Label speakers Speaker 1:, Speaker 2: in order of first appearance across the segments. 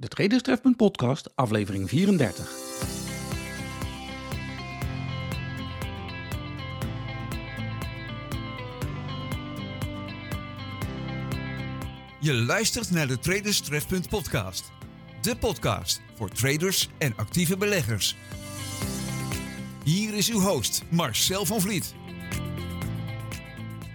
Speaker 1: De Traderstrefpunt podcast, aflevering 34.
Speaker 2: Je luistert naar de Traders Trefpunt podcast. De podcast voor traders en actieve beleggers. Hier is uw host Marcel van Vliet.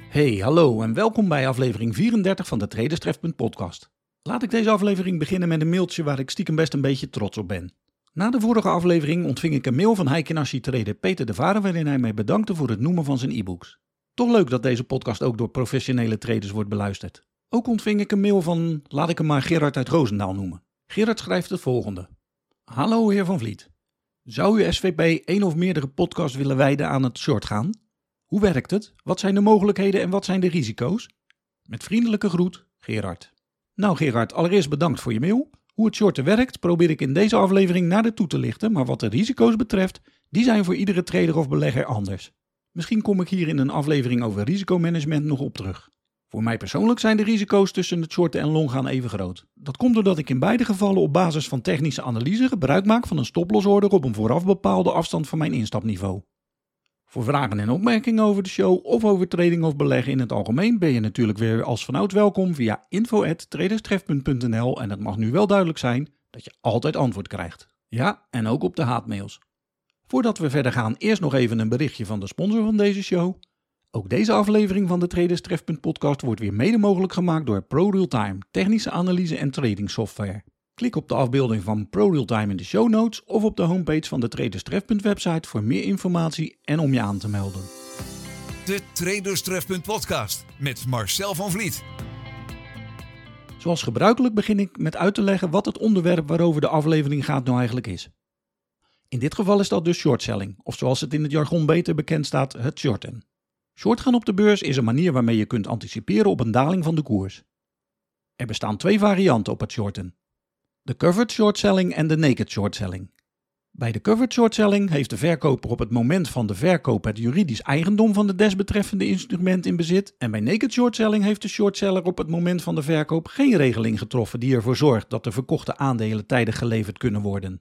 Speaker 1: Hey, hallo en welkom bij aflevering 34 van de Traderstrefpunt podcast. Laat ik deze aflevering beginnen met een mailtje waar ik stiekem best een beetje trots op ben. Na de vorige aflevering ontving ik een mail van Heikenashi trader Peter de Varen waarin hij mij bedankte voor het noemen van zijn e-books. Toch leuk dat deze podcast ook door professionele traders wordt beluisterd. Ook ontving ik een mail van, laat ik hem maar Gerard uit Roosendaal noemen. Gerard schrijft het volgende. Hallo heer Van Vliet. Zou u SVP één of meerdere podcasts willen wijden aan het short gaan? Hoe werkt het? Wat zijn de mogelijkheden en wat zijn de risico's? Met vriendelijke groet, Gerard. Nou Gerard, allereerst bedankt voor je mail. Hoe het shorten werkt probeer ik in deze aflevering nader toe te lichten, maar wat de risico's betreft, die zijn voor iedere trader of belegger anders. Misschien kom ik hier in een aflevering over risicomanagement nog op terug. Voor mij persoonlijk zijn de risico's tussen het shorten en longgaan even groot. Dat komt doordat ik in beide gevallen op basis van technische analyse gebruik maak van een stoplossorder op een vooraf bepaalde afstand van mijn instapniveau. Voor vragen en opmerkingen over de show of over trading of beleggen in het algemeen ben je natuurlijk weer als vanouds welkom via info.traderstref.nl en het mag nu wel duidelijk zijn dat je altijd antwoord krijgt. Ja, en ook op de haatmails. Voordat we verder gaan, eerst nog even een berichtje van de sponsor van deze show. Ook deze aflevering van de Traders podcast wordt weer mede mogelijk gemaakt door ProRealtime, technische analyse en trading software. Klik op de afbeelding van ProRealtime in de show notes of op de homepage van de Traders Trefpunt website voor meer informatie en om je aan te melden.
Speaker 2: De Traders Trefpunt podcast met Marcel van Vliet.
Speaker 1: Zoals gebruikelijk begin ik met uit te leggen wat het onderwerp waarover de aflevering gaat nou eigenlijk is. In dit geval is dat dus shortselling, of zoals het in het jargon beter bekend staat, het shorten. Shortgaan op de beurs is een manier waarmee je kunt anticiperen op een daling van de koers. Er bestaan twee varianten op het shorten. De covered short selling en de naked short selling. Bij de covered short selling heeft de verkoper op het moment van de verkoop het juridisch eigendom van de desbetreffende instrument in bezit en bij naked short selling heeft de shortseller op het moment van de verkoop geen regeling getroffen die ervoor zorgt dat de verkochte aandelen tijdig geleverd kunnen worden.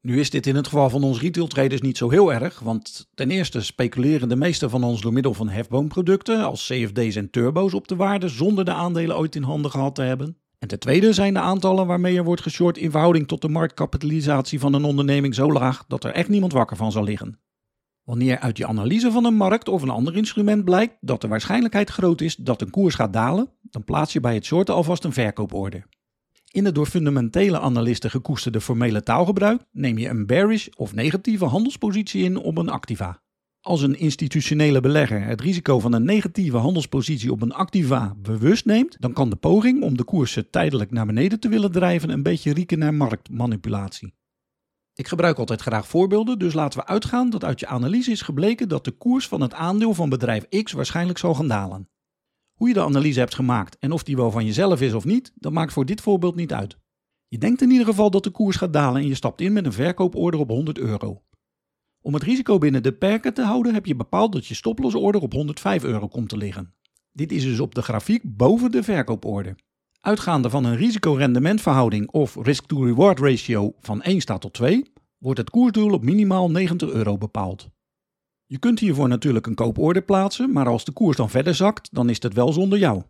Speaker 1: Nu is dit in het geval van ons retail traders niet zo heel erg, want ten eerste speculeren de meeste van ons door middel van hefboomproducten als CFD's en turbo's op de waarde zonder de aandelen ooit in handen gehad te hebben. En ten tweede zijn de aantallen waarmee er wordt geshort in verhouding tot de marktkapitalisatie van een onderneming zo laag dat er echt niemand wakker van zal liggen. Wanneer uit je analyse van een markt of een ander instrument blijkt dat de waarschijnlijkheid groot is dat een koers gaat dalen, dan plaats je bij het shorten alvast een verkooporder. In het door fundamentele analisten gekoesterde formele taalgebruik neem je een bearish of negatieve handelspositie in op een activa. Als een institutionele belegger het risico van een negatieve handelspositie op een activa bewust neemt, dan kan de poging om de koersen tijdelijk naar beneden te willen drijven een beetje rieken naar marktmanipulatie. Ik gebruik altijd graag voorbeelden, dus laten we uitgaan dat uit je analyse is gebleken dat de koers van het aandeel van bedrijf X waarschijnlijk zal gaan dalen. Hoe je de analyse hebt gemaakt en of die wel van jezelf is of niet, dat maakt voor dit voorbeeld niet uit. Je denkt in ieder geval dat de koers gaat dalen en je stapt in met een verkooporder op 100 euro. Om het risico binnen de perken te houden heb je bepaald dat je stoplossorder op 105 euro komt te liggen. Dit is dus op de grafiek boven de verkooporder. Uitgaande van een risico-rendementverhouding of risk-to-reward ratio van 1 staat tot 2, wordt het koersdoel op minimaal 90 euro bepaald. Je kunt hiervoor natuurlijk een kooporder plaatsen, maar als de koers dan verder zakt, dan is het wel zonder jou.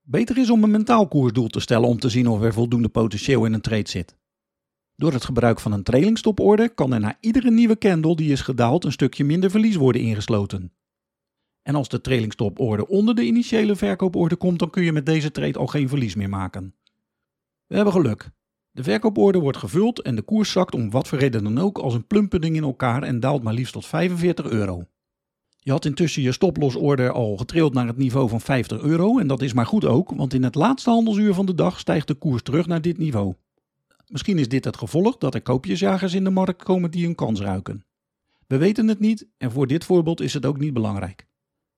Speaker 1: Beter is om een mentaal koersdoel te stellen om te zien of er voldoende potentieel in een trade zit. Door het gebruik van een trailingstoporder kan er na iedere nieuwe candle die is gedaald een stukje minder verlies worden ingesloten. En als de trailingstoporder onder de initiële verkooporder komt, dan kun je met deze trade al geen verlies meer maken. We hebben geluk. De verkooporder wordt gevuld en de koers zakt om wat voor reden dan ook als een plumpudding in elkaar en daalt maar liefst tot 45 euro. Je had intussen je stoplosorder al getrild naar het niveau van 50 euro en dat is maar goed ook, want in het laatste handelsuur van de dag stijgt de koers terug naar dit niveau. Misschien is dit het gevolg dat er koopjesjagers in de markt komen die een kans ruiken. We weten het niet en voor dit voorbeeld is het ook niet belangrijk.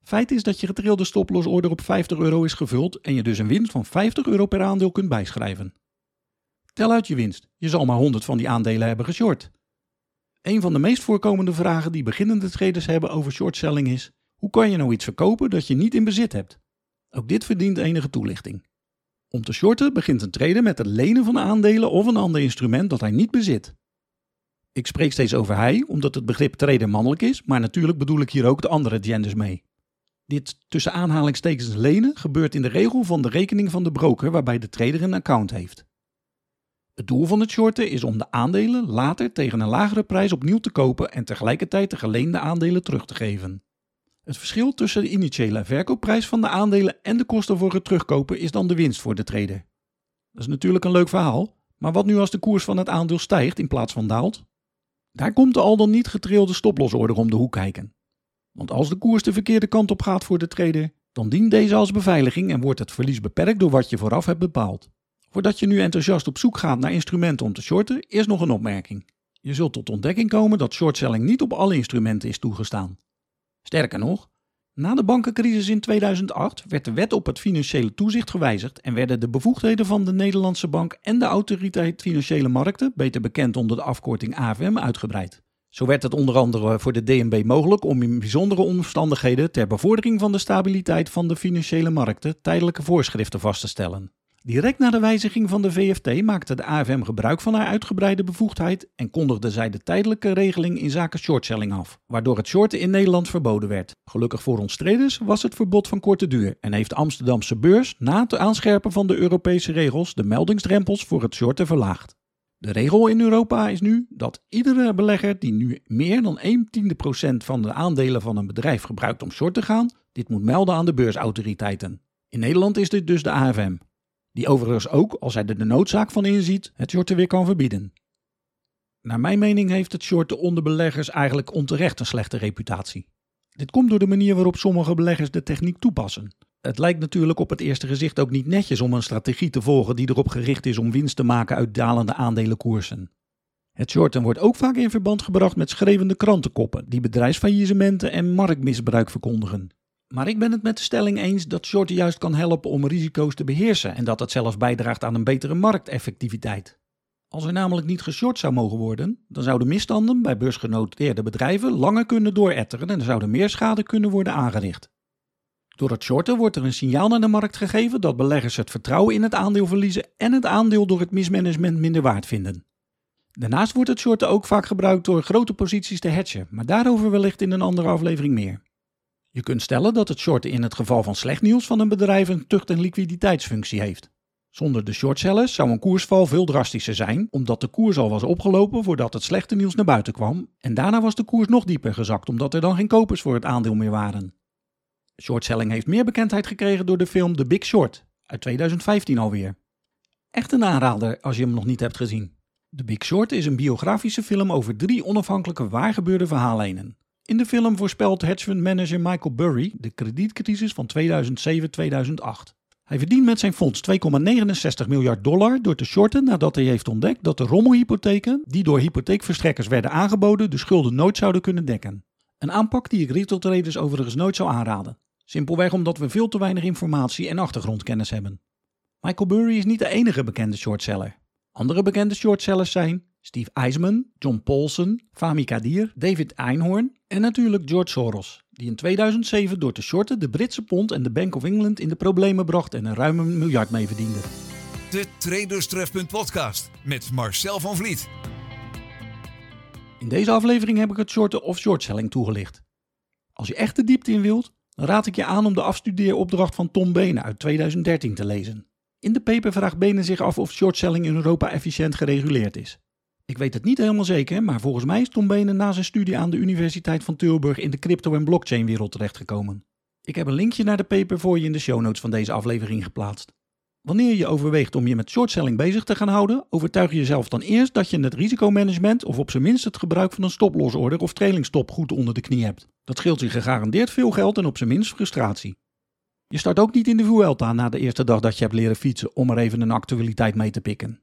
Speaker 1: Feit is dat je getrilde stoplosorder op 50 euro is gevuld en je dus een winst van 50 euro per aandeel kunt bijschrijven. Tel uit je winst. Je zal maar 100 van die aandelen hebben geshort. Een van de meest voorkomende vragen die beginnende traders hebben over shortselling is: hoe kan je nou iets verkopen dat je niet in bezit hebt? Ook dit verdient enige toelichting. Om te shorten begint een trader met het lenen van aandelen of een ander instrument dat hij niet bezit. Ik spreek steeds over hij, omdat het begrip trader mannelijk is, maar natuurlijk bedoel ik hier ook de andere genders mee. Dit tussen aanhalingstekens lenen gebeurt in de regel van de rekening van de broker waarbij de trader een account heeft. Het doel van het shorten is om de aandelen later tegen een lagere prijs opnieuw te kopen en tegelijkertijd de geleende aandelen terug te geven. Het verschil tussen de initiële verkoopprijs van de aandelen en de kosten voor het terugkopen is dan de winst voor de trader. Dat is natuurlijk een leuk verhaal, maar wat nu als de koers van het aandeel stijgt in plaats van daalt? Daar komt de al dan niet getrilde stoplosorde om de hoek kijken. Want als de koers de verkeerde kant op gaat voor de trader, dan dient deze als beveiliging en wordt het verlies beperkt door wat je vooraf hebt bepaald. Voordat je nu enthousiast op zoek gaat naar instrumenten om te shorten, eerst nog een opmerking. Je zult tot ontdekking komen dat shortselling niet op alle instrumenten is toegestaan. Sterker nog, na de bankencrisis in 2008 werd de wet op het financiële toezicht gewijzigd en werden de bevoegdheden van de Nederlandse Bank en de Autoriteit Financiële Markten, beter bekend onder de afkorting AFM, uitgebreid. Zo werd het onder andere voor de DNB mogelijk om in bijzondere omstandigheden ter bevordering van de stabiliteit van de financiële markten tijdelijke voorschriften vast te stellen. Direct na de wijziging van de VFT maakte de AFM gebruik van haar uitgebreide bevoegdheid en kondigde zij de tijdelijke regeling in zaken shortselling af, waardoor het shorten in Nederland verboden werd. Gelukkig voor ons traders was het verbod van korte duur en heeft de Amsterdamse beurs na het aanscherpen van de Europese regels de meldingsdrempels voor het shorten verlaagd. De regel in Europa is nu dat iedere belegger die nu meer dan 1 tiende procent van de aandelen van een bedrijf gebruikt om short te gaan, dit moet melden aan de beursautoriteiten. In Nederland is dit dus de AFM die overigens ook, als hij er de noodzaak van inziet, het shorten weer kan verbieden. Naar mijn mening heeft het shorten onder beleggers eigenlijk onterecht een slechte reputatie. Dit komt door de manier waarop sommige beleggers de techniek toepassen. Het lijkt natuurlijk op het eerste gezicht ook niet netjes om een strategie te volgen die erop gericht is om winst te maken uit dalende aandelenkoersen. Het shorten wordt ook vaak in verband gebracht met schreeuwende krantenkoppen die bedrijfsfaillissementen en marktmisbruik verkondigen. Maar ik ben het met de stelling eens dat shorten juist kan helpen om risico's te beheersen en dat het zelfs bijdraagt aan een betere markteffectiviteit. Als er namelijk niet geshort zou mogen worden, dan zouden misstanden bij beursgenoteerde bedrijven langer kunnen dooretteren en er zouden meer schade kunnen worden aangericht. Door het shorten wordt er een signaal naar de markt gegeven dat beleggers het vertrouwen in het aandeel verliezen en het aandeel door het mismanagement minder waard vinden. Daarnaast wordt het shorten ook vaak gebruikt door grote posities te hedgen, maar daarover wellicht in een andere aflevering meer. Je kunt stellen dat het shorten in het geval van slecht nieuws van een bedrijf een tucht- en liquiditeitsfunctie heeft. Zonder de shortsellers zou een koersval veel drastischer zijn, omdat de koers al was opgelopen voordat het slechte nieuws naar buiten kwam, en daarna was de koers nog dieper gezakt omdat er dan geen kopers voor het aandeel meer waren. Shortselling heeft meer bekendheid gekregen door de film The Big Short uit 2015 alweer. Echt een aanrader als je hem nog niet hebt gezien. The Big Short is een biografische film over drie onafhankelijke waargebeurde verhaallijnen. In de film voorspelt hedgefund-manager Michael Burry de kredietcrisis van 2007-2008. Hij verdient met zijn fonds 2,69 miljard dollar door te shorten nadat hij heeft ontdekt dat de rommelhypotheken, die door hypotheekverstrekkers werden aangeboden, de schulden nooit zouden kunnen dekken. Een aanpak die ik retail traders overigens nooit zou aanraden. Simpelweg omdat we veel te weinig informatie en achtergrondkennis hebben. Michael Burry is niet de enige bekende shortseller. Andere bekende shortsellers zijn Steve Eisman, John Paulson, Fahmi Kadir, David Einhorn en natuurlijk George Soros, die in 2007 door te shorten de Britse pond en de Bank of England in de problemen bracht en een ruime miljard mee verdiende.
Speaker 2: De Traderstrefpunt podcast met Marcel van Vliet.
Speaker 1: In deze aflevering heb ik het shorten of shortselling toegelicht. Als je echt de diepte in wilt, dan raad ik je aan om de afstudeeropdracht van Tom Benen uit 2013 te lezen. In de paper vraagt Benen zich af of shortselling in Europa efficiënt gereguleerd is. Ik weet het niet helemaal zeker, maar volgens mij is Tom Benen na zijn studie aan de Universiteit van Tilburg in de crypto- en blockchain-wereld terechtgekomen. Ik heb een linkje naar de paper voor je in de show notes van deze aflevering geplaatst. Wanneer je overweegt om je met shortselling bezig te gaan houden, overtuig je jezelf dan eerst dat je het risicomanagement of op zijn minst het gebruik van een stoplosorde of trailingstop goed onder de knie hebt. Dat scheelt je gegarandeerd veel geld en op zijn minst frustratie. Je start ook niet in de Vuelta na de eerste dag dat je hebt leren fietsen om er even een actualiteit mee te pikken.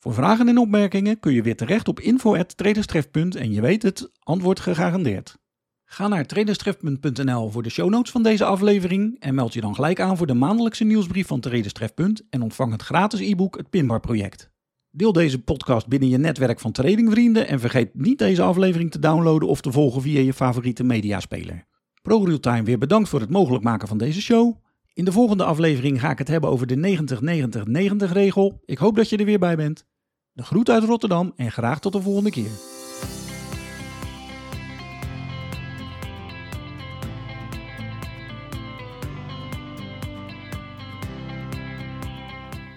Speaker 1: Voor vragen en opmerkingen kun je weer terecht op info.traderstref.nl en je weet het, antwoord gegarandeerd. Ga naar traderstref.nl voor de show notes van deze aflevering en meld je dan gelijk aan voor de maandelijkse nieuwsbrief van Traderstref. en ontvang het gratis e-book Het Pinbar Project. Deel deze podcast binnen je netwerk van tradingvrienden en vergeet niet deze aflevering te downloaden of te volgen via je favoriete mediaspeler. ProRealtime weer bedankt voor het mogelijk maken van deze show. In de volgende aflevering ga ik het hebben over de 90-90-90 regel. Ik hoop dat je er weer bij bent. Groet uit Rotterdam en graag tot de volgende keer.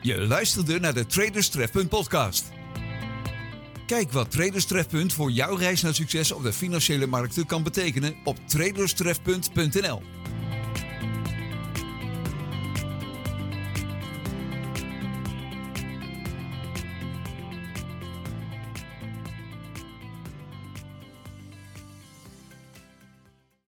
Speaker 2: Je luisterde naar de Traders podcast. Kijk wat Traders voor jouw reis naar succes op de financiële markten kan betekenen op traderstrefpunt.nl.